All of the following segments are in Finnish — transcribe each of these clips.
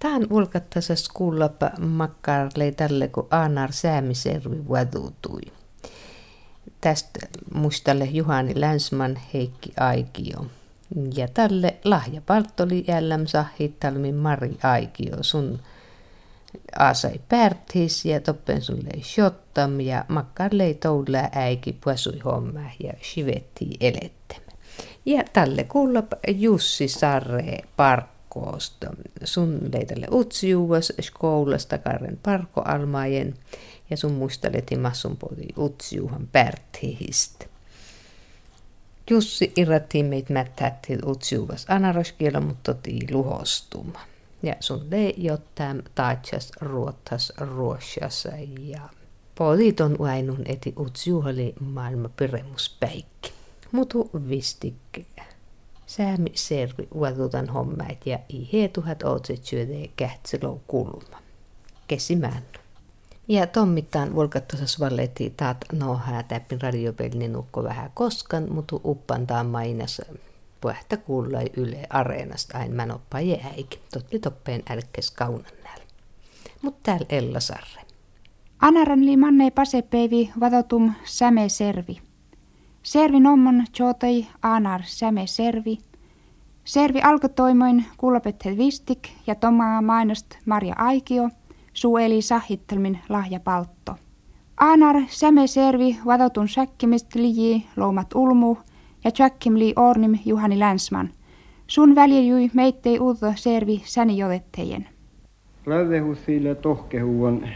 Tähän ulkattasas kuullapa makkaarlei tälle, kun Aanar Säämiservi vuodutui. Tästä muistalle Juhani Länsman Heikki Aikio. Ja tälle lahja Palttoli jälläm sahittalmin Mari Aikio sun Aasai pärthis ja toppen lei shottam ja lei toudla äiki puasui homma ja shivetti elettämä. Ja tälle kuulla Jussi Sarre Parkkoosta. Sun leitälle utsiuas skoulasta karren parkoalmajen ja sun muisteleti massun poti utsiuhan pärthihistä. Jussi irratti meitä mättätti utsiuvas anaroskielo, mutta tii luhostuma. Ja sun le jotain taitsas ruottas ruossassa ja poliiton uainun eti utsiuhali maailma piremuspäikki. Mutu vistikke. Säämi servi uotutan hommait ja i heetuhat ootset syödee kähtsilou kulma. Kesimään. Ja tommittaan volkattusas valletti taat nohaa täppin radiopelni nukko vähän koskan, mutta uppantaan mainas puhta kuullai yle areenasta aina manoppa jääikin. Totti toppeen älkkäs kaunan näl. Mut täällä Ella Sarre. Anaran li pasepeivi vadotum säme servi. Servi nommon chotei anar säme servi. Servi alkotoimoin kuulapethet vistik ja tomaa mainost Maria Aikio – sueli sahittelmin lahjapaltto. Aanar säme servi vadotun säkkimist liji loumat ulmu ja tsäkkim li ornim Juhani Länsman. Sun väljejui meittei uutta servi säni jotettejen. Ravehusilla tohkehuon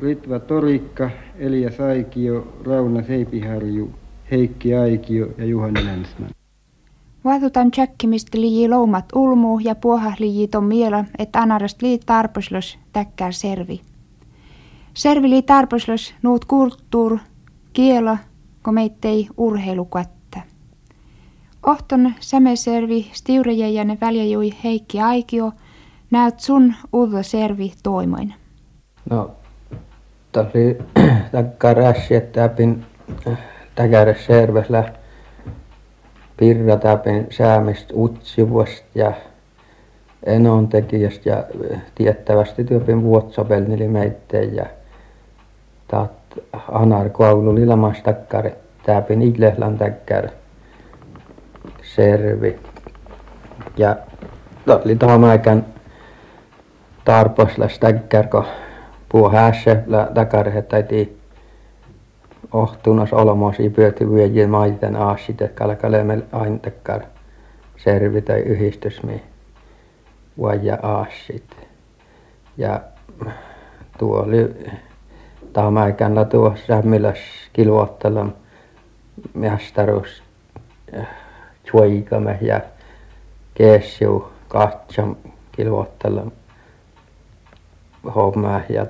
Ritva Torikka, Elia Saikio, Rauna Seipiharju, Heikki Aikio ja Juhani Länsman. Vaatutan tsäkkimistä liji loumat ulmu ja puoha liji ton miela, että anarast lii tarposlos täkkää servi. Servi lii tarposlos nuut kulttuur, kiela, ko meittei urheilukättä. Ohton sämeservi stiurejäjänne väljäjui Heikki Aikio, näyt sun uudella servi toimoin. No, tuli takkaa rässi, että täkäres servesllä Pirra Täpin säämistä utsivust ja enontekijästä ja tiettävästi työpin vuotsopelnili meitteen ja taat anar koulu ilmas takkar täpin iglehlan takkar servi ja oli tohamaikän tarposlas takkar ko puu hässä takkar että ohtunas olmosi pyöty vyöjien maiten aasit kalkalemme aintakkar servi tai yhdistysmi vaja aasit ja tuo oli tamaikalla tuo sämmiläs kilvoittella mestaruus chuikamme ja keessiu kahtsam kilvoittella homma ja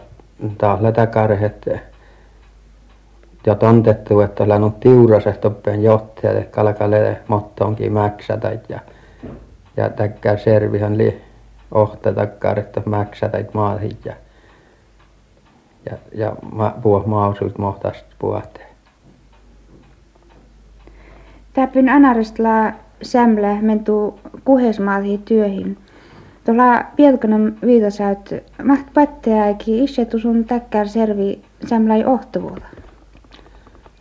taas lätäkarhet ja tontettu että olen ollut Tiurasesta toppeen johtajalle kalkalle mottonkin mäksätä ja ja täkkää servihän li ohta takkaan että mäksätä maahin ja ja ja ma puhua mausult mohtast puhate Täpyn anaristla sämlä mentu kuhesmaatiin työhin. Tuolla Pietkanen viitasäyt maht patteäkin issetu sun täkkär servi sämläi ohtuvuolla.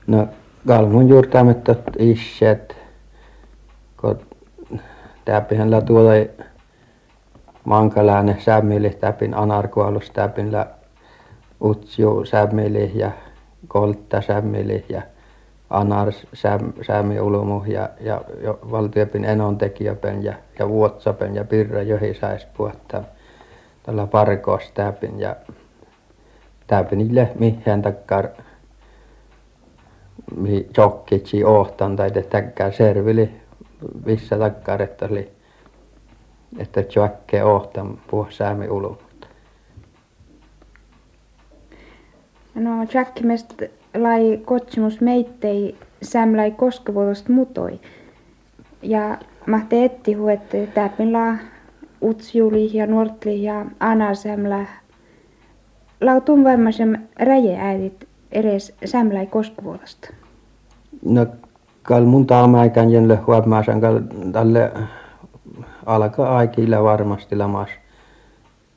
No Kalmun juurtaamettot isät kun täpinhän tuolla sämmili täpin anarkuolus täpinllä utsju sämmili ja koltta sämmili ja anar sämi ulumu ja ja valtiopin enontekijäpen ja ja vuotsapen ja pirra johisais puhta tällä parkoos täpin ja täpinille mihin takkar mihin tjokkitsi ohtan tai täkkää servili missä takkaa että oli että tjokke ohtan puh säämi ulumut no tjakkimest lai kotsimus meittei sämlai koskevuotost mutoi. Ja mahte etti huet täpin la utsjuli ja nuortli ja anasämlä lautun vemmasem räjeäidit edes sämläi koskevuotosta no kal mun taamäikän jälle huomaasan kal tälle alkaa aikilla varmasti lamas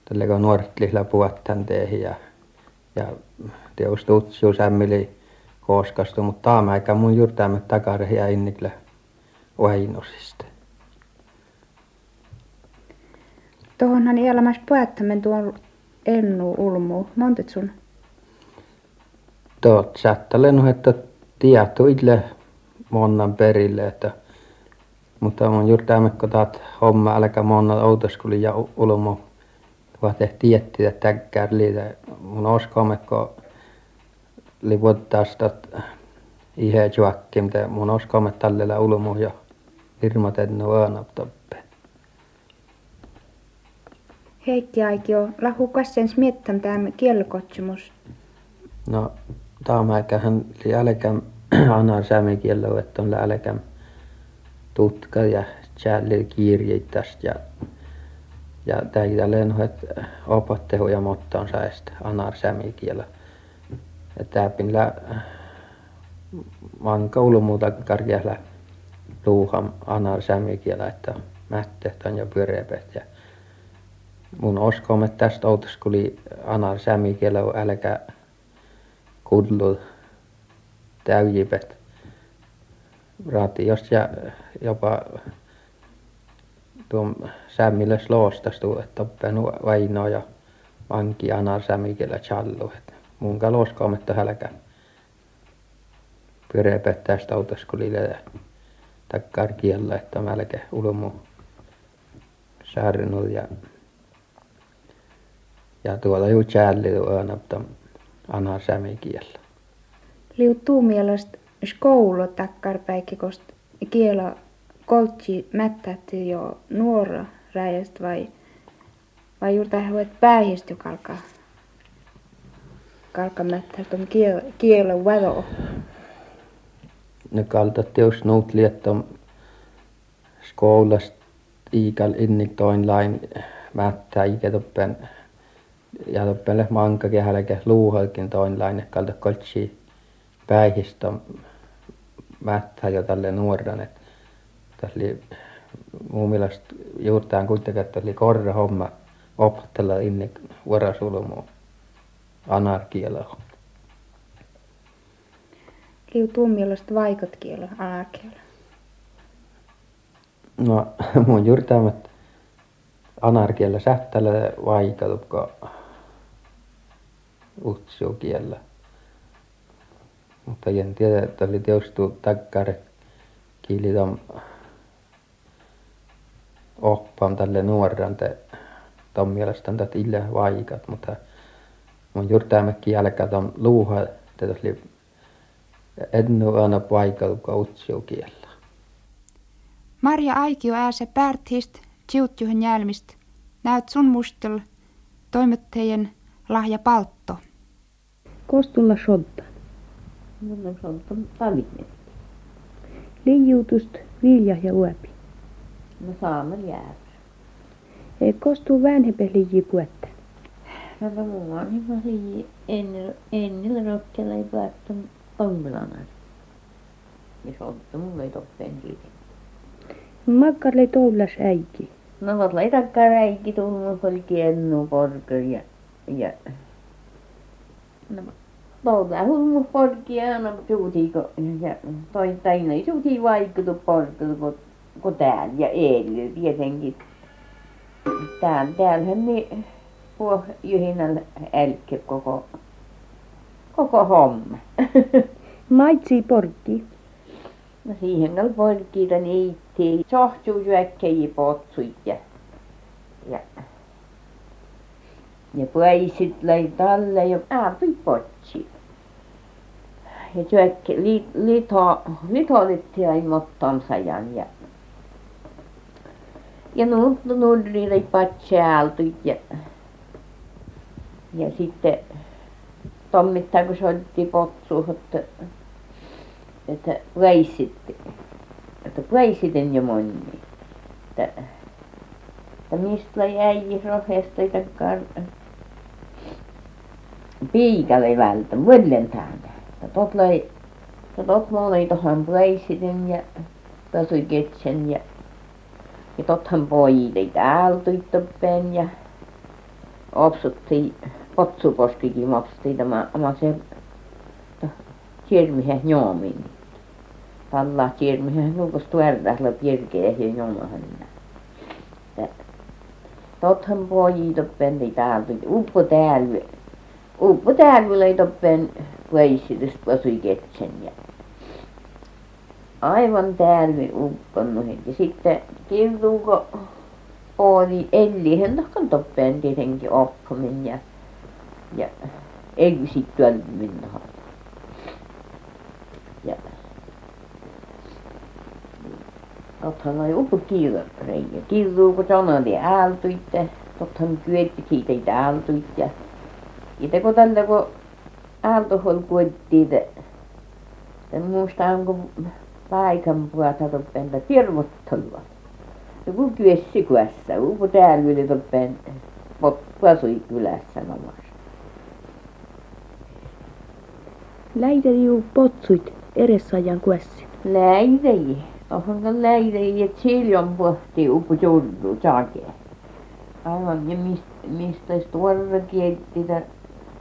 tälle kun nuoret lihla puhutaan teihin ja ja tietysti utsiu sämmili kooskastu mutta taama aika mun jurtaamme takare ja innikle ohinosista Tuohonhan elämässä päättämään tuon ennu ulmu. Montet sun? Tuot sättälen että tietty ille monnan perille että mutta mun jurtaamme kun taat homma älkä monna outoskuli ja ulmo tuot tietti että täkkär liitä mun oskoomme kun livottaas tot ihe juokki mitä mun oskoomme tallella ulmu ja firmat ennu öönap Heikki Aikio, lahu kassens miettan tämä kielkotsumus. No, taamäkähän li älkäm anna säämikiello, että on älkäm tutka ja tjälle kirjittast ja ja täitä lenhoit opattehu ja motton saista anar sämikielä. Ja täpin lä manka ulumuuta karjalla luuham anar sämikielä, että mättehtän ja pyreepet ja mun oskomme tästä outos kuli anar sämikielä älkä kudlu täyjipet ratiosta ja jopa tuon sämmilös loostastu että oppenu vainoa ja vanki anar sämikielä challu mun kaloskoometta hälkä pyreepet tästä outos kuli takkar kiellä että mälkä ulmu särnut ja ja tuolla ju tjälli öönapta anar sämikielä Liu tuu mielestä skoulu takkarpäikki kost kiela koltsi mättätti jo nuora räjästä vai vai juuri tähän päihistä joka alkaa kalka mättää tuon kiel, kielen valo. Ne kaltat just nuut liettom skoulast iikal innik toin lain mättää ikä ja toppele manka kehälläke luuhalkin toin lain kalta koltsi päihistä mättää jo tälle nuoran että tässä oli mun mielestä juurtaan kuitenkin että oli korra homma opettella innik vuorosulmu anarkialla Liu tuon mielestä vaikat kielo anarkialla. No mun juurtaamat anarkialla sähtällä vaikat kiellä. Mutta en tiedä että oli teostu takkare kiili tom oppaan tälle nuorante tom mielestä tätä ille vaikat mutta mun jurtaamekin jälkeen tom luuha että oli ennu aina paikalla kun utsio kiellä. Marja Aikio ääse pärtist tsiutjuhen jälmist. Näyt sun mustel toimittajien lahja paltto. Kostulla sodda. Mulla on paljon. Liijuutust vilja ja uopi. No saamme jäädä. Ei kostu vanhempi liiji puetta. No no on hyvä liiji ennen rokkella ei päätty ommelana. Ja sodda mulla ei toppeen liiji. Makkarle toulas äiki. No vot ei takkaa räikki tullut oli kiennu porker ja ja no tuolla hulmu porkia no suutiiko ja toi taina ei suuti vaikutu porker kun kun täällä ja eellä tietenkin täällä täällähän niin puh jyhinällä älkkä koko koko homma Maitsi porkki. no siihen oli porkkia niitti sohtujuäkkejä potsuja ja ja ja paisit löi talle ja aapui potsi ja syökki - lito litoitettiin aina mottonsa ja ja nuuttu nurri patsailtu ja ja sitten tommittain kun soudettiin potsuun että että veitsit että veitsiten jo moni että että mistä löi äijä rohjesta taikka piika löi vältä vuodentäänä tuot löi että tuot moni tuohon veitsiten ja pesui ketsen ja ja tuothan pojille täältä toppeen ja opsuttiin potsuposkikin opsuttiin tämä ama se kirmihän juomin tällä kirmihän nuukas tuoreella pirkeä ja juomahan että tottahan pojat toppeni täältä uppo täällä uppo täällä ei toppeni veitsistä pasui ketsen ja aivan täällä upponneet ja sitten kirnu kun oli elihän tahkon toppeen tietenkin oppomen ja ja toiminut ja tottahan oli uppo kiirareikä kirnu kun sanottiin ältyitte tottahan kydöt siitä ältyi ja itse kun tällä kun kuorittiin en muista onko paikan päältä toppeen kirvoittelivat joku kyössi kyössä uppo täällä oli toppeen - pasui kylässä namassa Läitä potsuit edessajan kuessi. läitäjiä tohonkin läitäjiä että silloin pohtii uppo joulu sakea aivan ja mistä mistä olisi tuore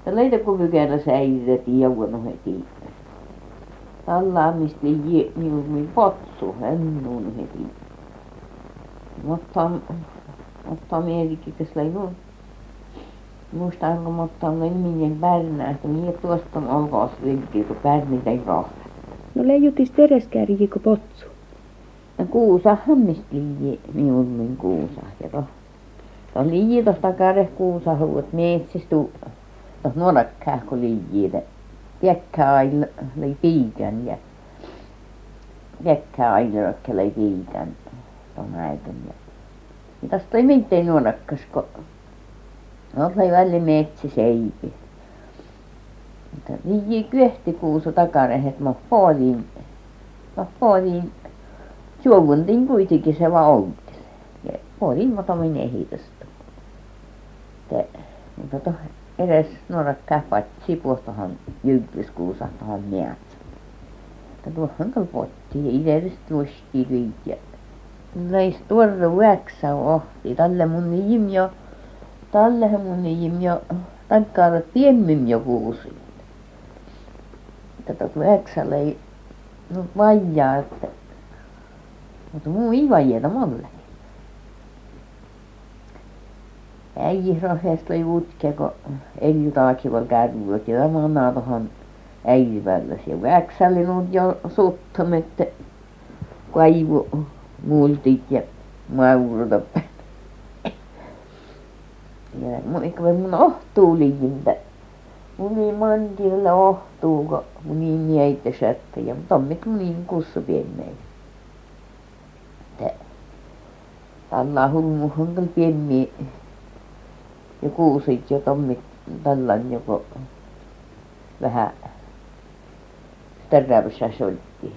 ja ja leitä kun pykälä säilytettiin heti tällä mistä lie minun potsu hennoon heti mutta mutta minäkin löi noin muista onko mutta on niminen Pärnästä minä tuosta olkoon virkeä kun Pärniitä ei rohdi No leijutis tereskääriikö potsu. kuusahan mistä lie minun kuusa ja to to lie tuosta kareh kuusa huudet metsästä nuorakkaa kun liiitä piekkaa aina löi piikän ja piekkaa aina löi piikän tuon aikana ja tästä ei mitään nuorakkaa kun löi väleen metsäseipi mutta liki kyöhtikuusta takarehet mutta puoliin no puoliin suovuntiin kuitenkin se vain outi ja puoliin muutamia ehdosta. Että mutta edes nuorakkaa patsi puostahan jyvyskuusa tuohon metsään että tuohon ja itäriset lystiä lyötiin ja löi tuore yhdeksän ohria tälle mun niitin jo tällehän mun niitin jo takkaavat pienemmän jo että tuota yhdeksän löi no vajaa että mutta muu ei vajaa minulle äijä rohjasi löi putkeen kun Elju Taaksivalla kärryllä ja tämä tuohon äidin välläsi ja yhdeksän linut jo suttomet kaivoi multit ja mauratoppet ja muikku minun ohtuuliintä munii mantilla ohtuu kun munii mieittäsättä ja tommit munii kussapiemää että tällä hulmuhan oli pieniä jo kuuset jo tommit tällainen jo kun vähän terävässä oltiin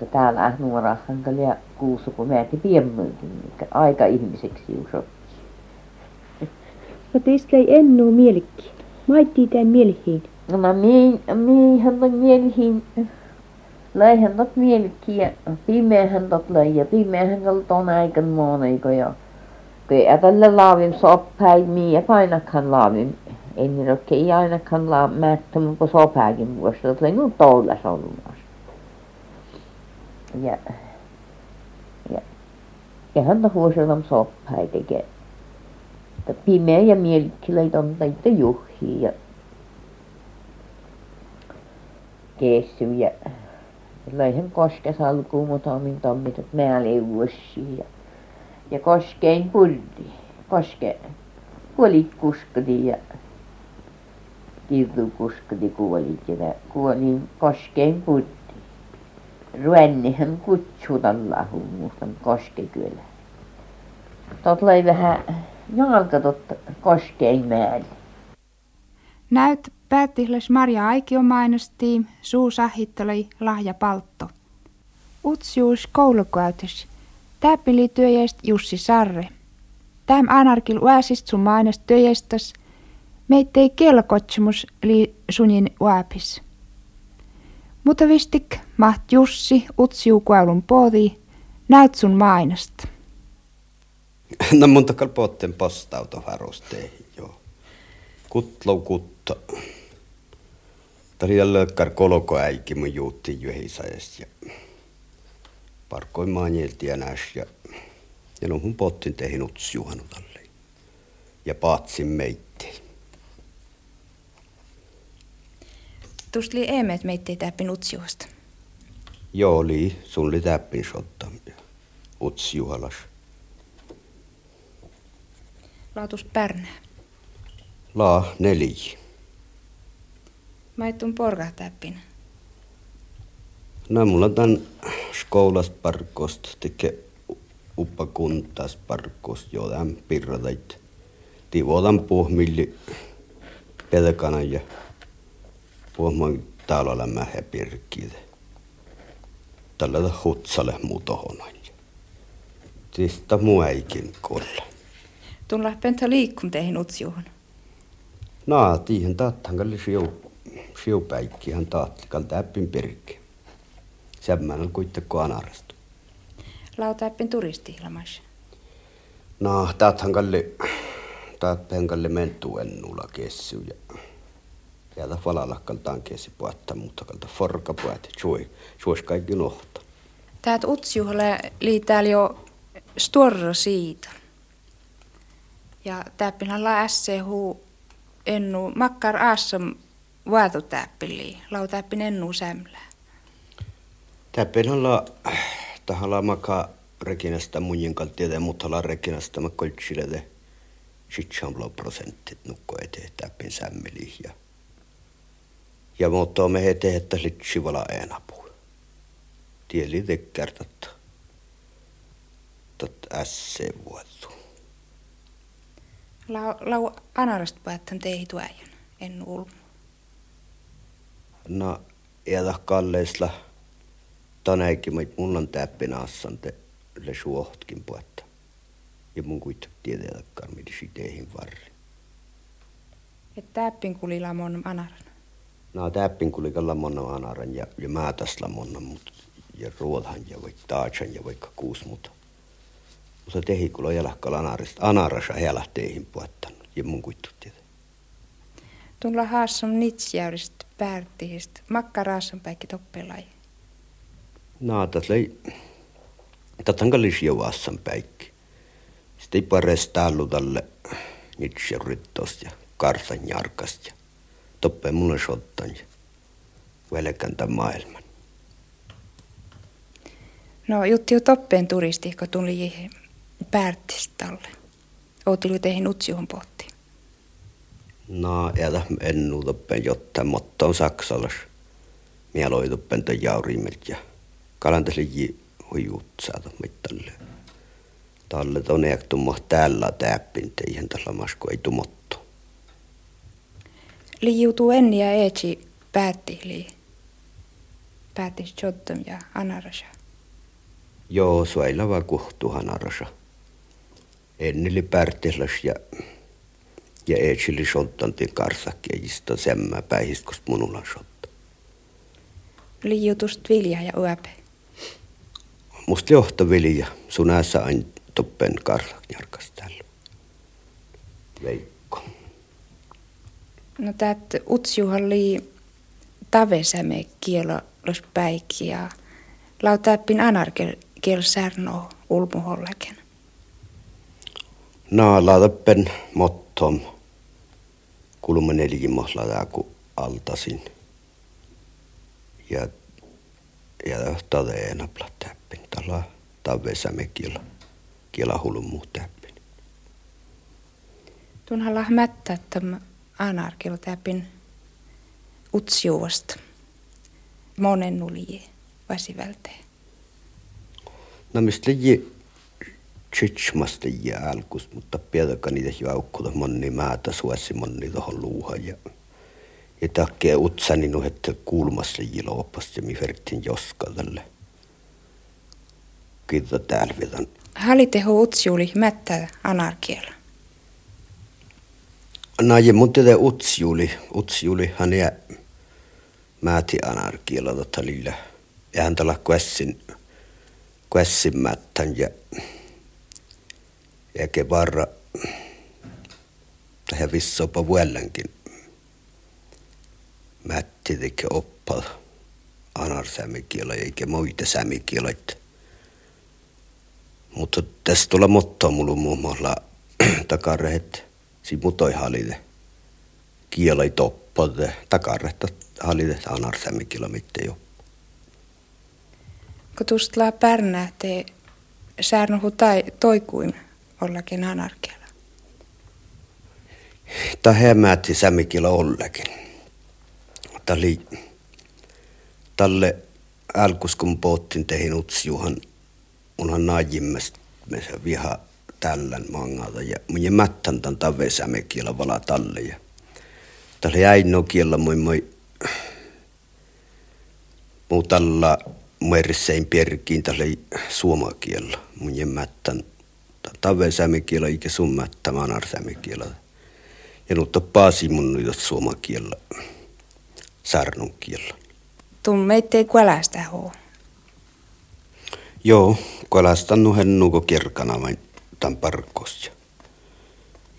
mutta oli ja kuusi kun määrätti pienemmälti aikaihmiseksi juuri No teistä ei ennua mielikki. Maittii tämän mielihiin. no minä minähän toin mieliin löihän tuot mielikkiä ja pimeähän tuot löi ja pimeähän oli tuon aikana monen kun jo ei ajatella laadin soppaa minä ainakaan laadin ennen oikein ei ainakaan - mättänyt kun sopaakin muista tulee minun tuolla olutta ja ja eihän tuo huusholli soppaa teki että pimeä ja mielikki löi tuonne niitä juhia ja kessuja ja löihän koskessa alkuun muutamin tommit että määleuossia ja ja koskeen kuolit kuskottiin ja kirnu kuskoti kuolit ja kuolin koskeen purri Rönnihän kutsui tällä lailla muistan Koskekylä tuolta löi vähän jalka tuota koskeenmäelle Näyt päättihles Maria Aikio mainostii, suu sahitteli lahjapaltto. Utsius koulukäytös. Täpili työjäst Jussi Sarre. Täm anarkil uäsist sun mainos työjästös. Meittei kielokotsumus li sunin uäpis. Mutta vistik maht Jussi utsiu kuaulun poodi, näyt sun mainosta. No mun takal potten postauto varusteihin, joo. Kutlau kutta. Tali lökkär kolko mun juutti juhisajas ja parkoin maanjelti ja näs ja ja mun pottin tehin uts juhanutalle ja paatsin meittei. Tustli eemet meittei täppin utsiuosta. Joo, oli, sun oli täppin sotta uts juhalas. Laatus pärnää. Laa neljä. Maittun porga täppin. No mulla tän skoulast parkost teke uppa kuntas parkost jo tämän pirradait. Tivotan puhmilli pedekana ja puhman talolla mähä pirkkiitä. Tällä hutsale muutohonan. Tista muäikin kolla. Tulla pentä liikkum teihin utsiuhun. No, tiihän taattan kalli siu, siupäikkihän taatti kalta äppin pirkki. Semmän on kuitenkin anarastu. Lautaäppin turisti ilmais. No, taathan kalli, taathan kalli mentuu ennulla kessy ja jäätä falalakkaltaan kessi puhatta, mutta kalta forka puhatti, suoi, suos kaikki nohta. Täät utsiuhalle liitää jo storra siitä. Ja täppinhän la huu ennu makkar aassam vaatutäppili, lautappin ennu sämlää. Täppinhän la tahalla makka rekinasta munjin kaltiede, mutta la rekinasta mä koltsille sitsamlo prosentit nukko eteen täppin sämmeli ja ja mutta me hete että litsivala enapu. Tieli tekkertat tot ässe vuotu. Lau, lau anarast päättän teihin tuajan, en ulmu. No, edä kalleisla tänäkin, mutta mulla on täppinaassan te le suohtkin puetta. Ja mun kuitenkin tietääkään, mitä teihin varri. Et täppin kulilla mon anaran. No täppin kulikalla monna anaran ja, ja mä tässä monna, mutta ja ruodhan ja vaikka taatsan ja vaikka kuusi muuta. Mutta tehi kulo jalakka anarista, anarasa heillä teihin puettanut ja mun kuittu tietää. Tulla haassam nitsjäyristä päärtihistä, makkaraassan päikki toppelai. No, tätä ei, tätä on kallis jo vaassan päikki. Sitten ei pares tallu tälle nitsjäyrittosta ja karsan jarkasta ja toppeen mulle sottan ja velkän tämän maailman. No jutti jo toppeen turisti, kun tuli päättistä talle. Oottilu teihin utsiuhun pohti. No, jätä en toppeen jotain, mutta on saksalas. Mie loi toppeen tämän jaurimet ja kalantasi huijuut saada mittalle. Talle on ehtumma täällä täppin, teihin tällä masku ei tumottu. Liiutuu enni ja eetsi päätti, li päätti Jottam ja Anarasha. Joo, suojelava kuhtuhan arsa. Ennili pärtislas ja ja eetsili ja jista semmä minulla on sotta. Liiutust vilja ja uäpe. Musta johto vilja, sun äässä ain toppen karsakjarkas täällä. Veikko. No täät utsiuhalli tavesäme kielo los päikki ja lautappin anarkel kiel särno ulmuhollaken. No, lautappen mottom. Kulma neljimosla tää ku altasin. Ja ja tadeena plattäppin. Tällä tavesäme kiela. Kiela hulmu täppin. Tunhalla mättä, että anarkilla täppin utsiuosta. Monen nuli vasivälteen. No mistä ji tsitsmasta jälkus, mutta piedäkä niitä joukkuta monni määtä suossi monni tohon luuhan ja ja takia utsani no että kulmassa jiloopasta ja mi vertin joska tälle. Kiitos täällä vielä. Haliteho utsiuli mättä anarkiela. No ja mun tätä utsiuli, utsiuli hän jää määti anarkiela tota lillä. Ja hän tällä kuessin, kuessin mättän ja ja ke varra tähän vissopa vuellenkin. Mätti teke oppal anar sämikielä eikä muita sämikielät. Mutta tässä tulla motto mulla muun muassa takarehet si mutoi halide. Kielai toppade takaretta halide anar sämikielä mitte jo. Kun tuosta pärnää te säärnuhu tai toikuin ollakin anarkialla. Tämä hämäätti sämikillä ollakin. Tälle, tälle alkus kun poottin tehin naajimmästä me se viha tällän mangata ja mun mättän tämän tave sämikillä vala talle ja tälle jäi no kiellä moi moi muu tällä muerissein pierkiin tälle suomakiellä mun mättän tave sämikielä eikä sun mättä manar sämikielä ja nutta paasi mun nyt suomakielä Tuun meittei kuälästä hoo. Joo, kuälästän nuhen nuko kirkana vain tämän parkkossa.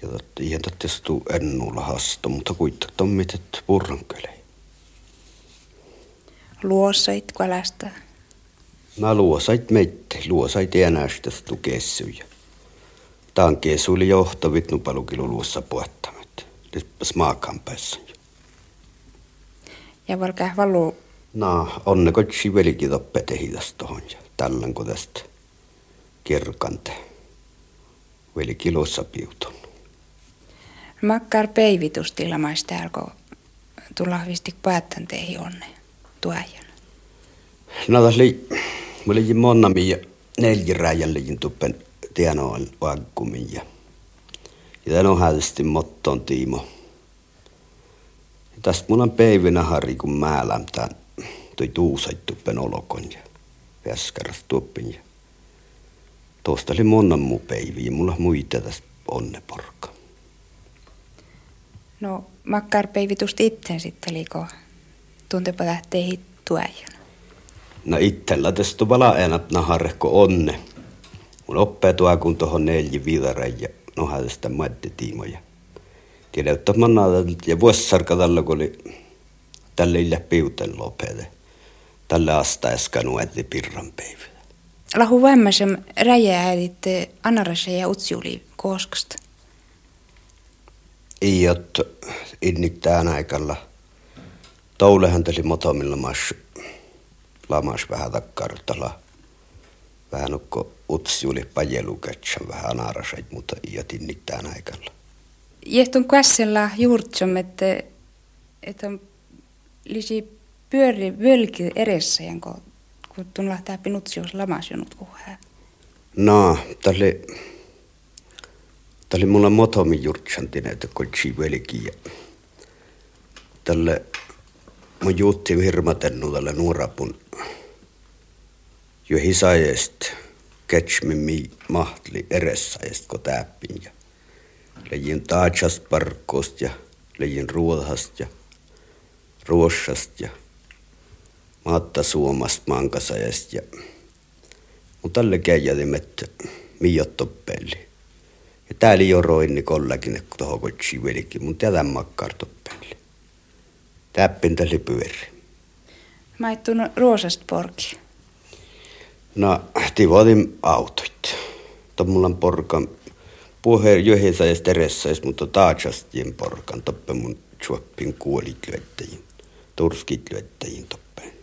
Ja totta, ihan tuu ennulla hasto, mutta kuitenkin on mitet purrankölei. Luosait kuälästä? Mä luosait meitte, luosait enäästä tukessuja. Tankee suuli johtavit nupalukilu luossa puettamat. Lippas maakampässä. Ja valkää valu. No, onne kotsi velikin toppe tehitäs tohon ja tällän tästä kirkante. Veli kilossa piutun. Makkar peivitustilla maista alkoi tulla visti päättän teihin onne tuajan. No tässä oli, mä olin monna ja neljä räjän liin tuppen tienoon vankkumin ja ja tämän on hätästi motton Tiimo. Ja tästä mun on päivinä harri, kun mä lämtään toi tuusait tuppen olokon ja väskäräs tuppin. Ja tuosta oli monen muu ja mulla muita tästä onneporka. No, makkar peivitust itse sitten, liko tuntepa lähtee hittuäjän? No itsellä tästä vala enät naharko onne. Mun oppee tuo kun tuohon neljä viidareja no hädestä tiimoja. Tiedä, että manna ja vuosisarka tällä kun oli tälle ille piuten lopete. Tälle astaeskan nuetti pirran päivä. Lahu vämmäsem räjä äidit anarassa ja utsiuli koskasta. Ei jot innittään aikalla. Toulehan tuli motomilla mas lamas vähän takkartala. Vähän ukko utsiuli pajelukatsan vähän anarasait, mutta iatin nittään aikalla. Jehtun käsellä juurtsom, että, että on lisi pyöri völki edessä, jonka kun tuon lähtee pinutsios lamas jonut kuhaa. No, tälle, tälle mulla motomi juurtsantin, että koltsi velki ja tälle mun juutti hirmatennu tälle nuorapun jo hisajest mi mahtli eressajest ko täppin ja lejin taatsast parkkost ja lejin ruohast ja ruossast ja maatta suomast mankasajast ja mutta tälle käijälimet miiottoppeli. Ja täällä jo roinni kollakin, kun tuohon kotsi velikin, mutta jätän makkartoppeli. Täppin tälle pyöri. Mä et tunnu ruosast porki. No, tivotin autoit. Tommulan porkan puheen johdessa ja teressais, mutta taatsastien porkan toppe mun chuoppin kuolit lyöttäjiin. Turskit lyöttäjiin toppeen.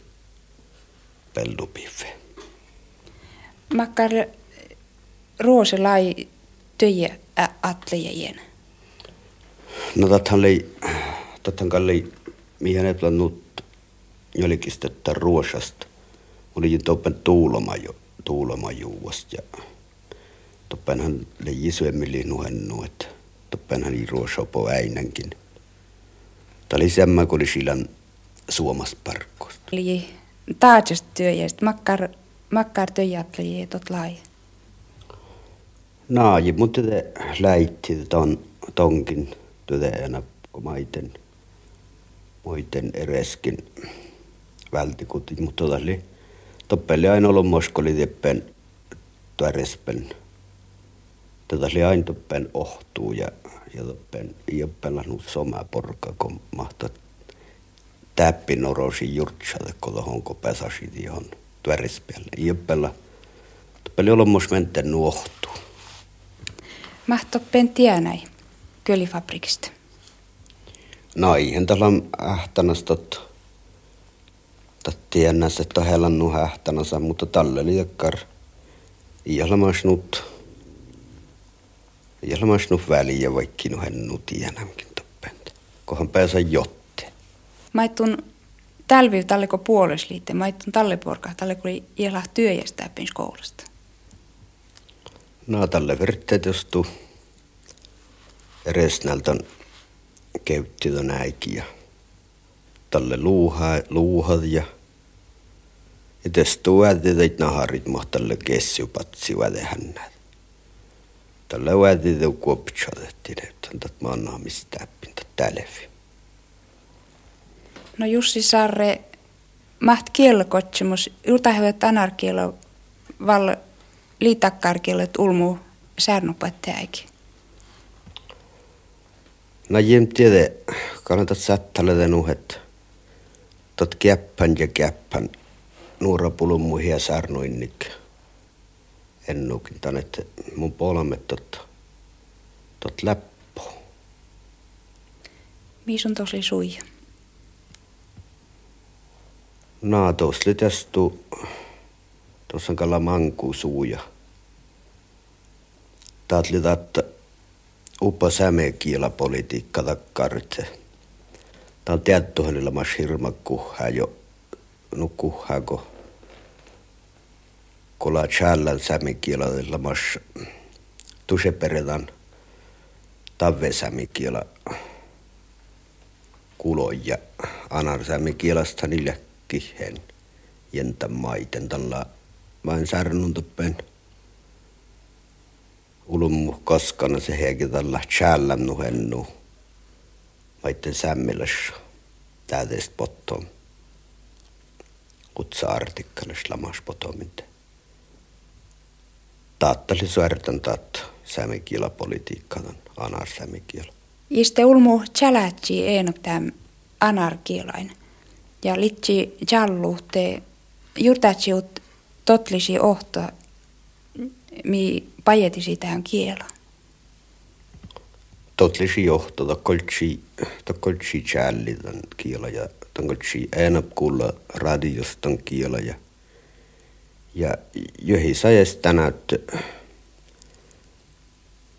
Pellupiffe. Makkar ruoselai töjä atlejien. No tathan lei, tathan kallei, mihin ei plannut jolikistettä ruosasta oli toppen tuuloma jo, tuuloma juuast ja toppenhan le isyemmille nuhennu, että toppenhan i ruosopo äinänkin. Tämä oli semmä, kun oli silän suomasta parkkosta. Eli taajast työjästä, makkar, makkar työjätli tot lai. Naaji, mutta te läitti ton, tonkin työtä kun maiten, muiden ereskin vältikutin, mutta oli toppeli aina ollut moskoli teppen tuorespen Tätä oli aina toppen ohtuu ja, ja toppen ei ole pelannut somaa porukka, kun mahtaa täppin orosi jurtsade, kun tuohon ihan tvärispäällä. Ei ole pelannut. Toppen myös mentä nuohtuu. Mahtoppen tienäi kölifabrikista. No eihän tällä on ähtänästot tiennäs, että helannut hähtänänsä, mutta tällä oli jakkar ilmaisnut ilmaisnut väliä vaikka no hän nu tienämkin toppent. Kohan pääsä jotte. Maittun talvi talleko puolesliitte, maittun talle kun iällä työjästä koulusta. No tälle vertteet jostu resnältön käytti ton äikiä. Tälle luuha, luuhad ja ja tästä vädit naharit mahtalle kessupatsi vädehännät. Tällä vädit on kuopitsadettiin, että on tätä mannaamista pinta tälevi. No Jussi Sarre, maht kielokotsemus, yltähyvät anarkielo val liitakkarkielet ulmu särnupattäjäkin. No jem tiedä, kannatat sattale den uhet. Tot käppän ja käppän nuora pulumuihin ja sarnuinnik. Ennukin tän, että mun polmet tot, tot läppö. Misun tosi suija? No, tuossa oli testu, tuossa on kalla manku suuja. Taat uppa sämekiela politiikka takkartse. Tää on tietty hänellä mas hirma kuhaa jo nukkuhaa, kun kola challan sämikielellä mas tuseperedan tavve sämikielä kuloja anar sämikielasta niille kihen jentä maiten tällä vain särnun toppen ulummu koskana se hekin tällä challan nuhennu maitten sämmilässä täydestä pottoon kutsa artikkelis lamas potominte. Taattali suoritan taat sämikiela politiikkaan anar sämikiela. Iste ulmu chalatsi enok täm anarkielain. Ja litsi jallu te jurtatsiut totlisi ohto mi pajetisi tähän kielaan. Totlisi johto, ta koltsi, ta koltsi challi kiela ja tankoltsi enap kuulla radiosta kiela ja ja johi sajas tänäyt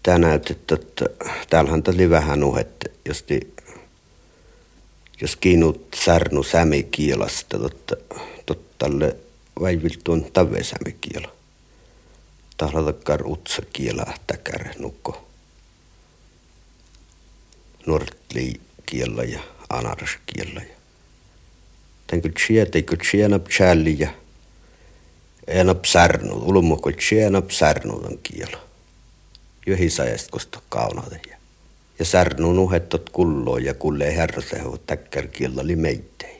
tänäyt että täällähän oli vähän uhet jos ti, jos kiinut särnu sämi kielasta totta tottalle tuon tave sämi kiela tahlatakkar utsa kiela täkär nukko nortli kiela ja anaras kiela ja Tän kyllä sieltä, kun sienap challi ja enap särnu, ulmo kun sienap särnu on kielo. Johi kosta kaunade ja. Särnu nuhettot kulloa ja kulle herrasehu täkkär kielo oli meittei.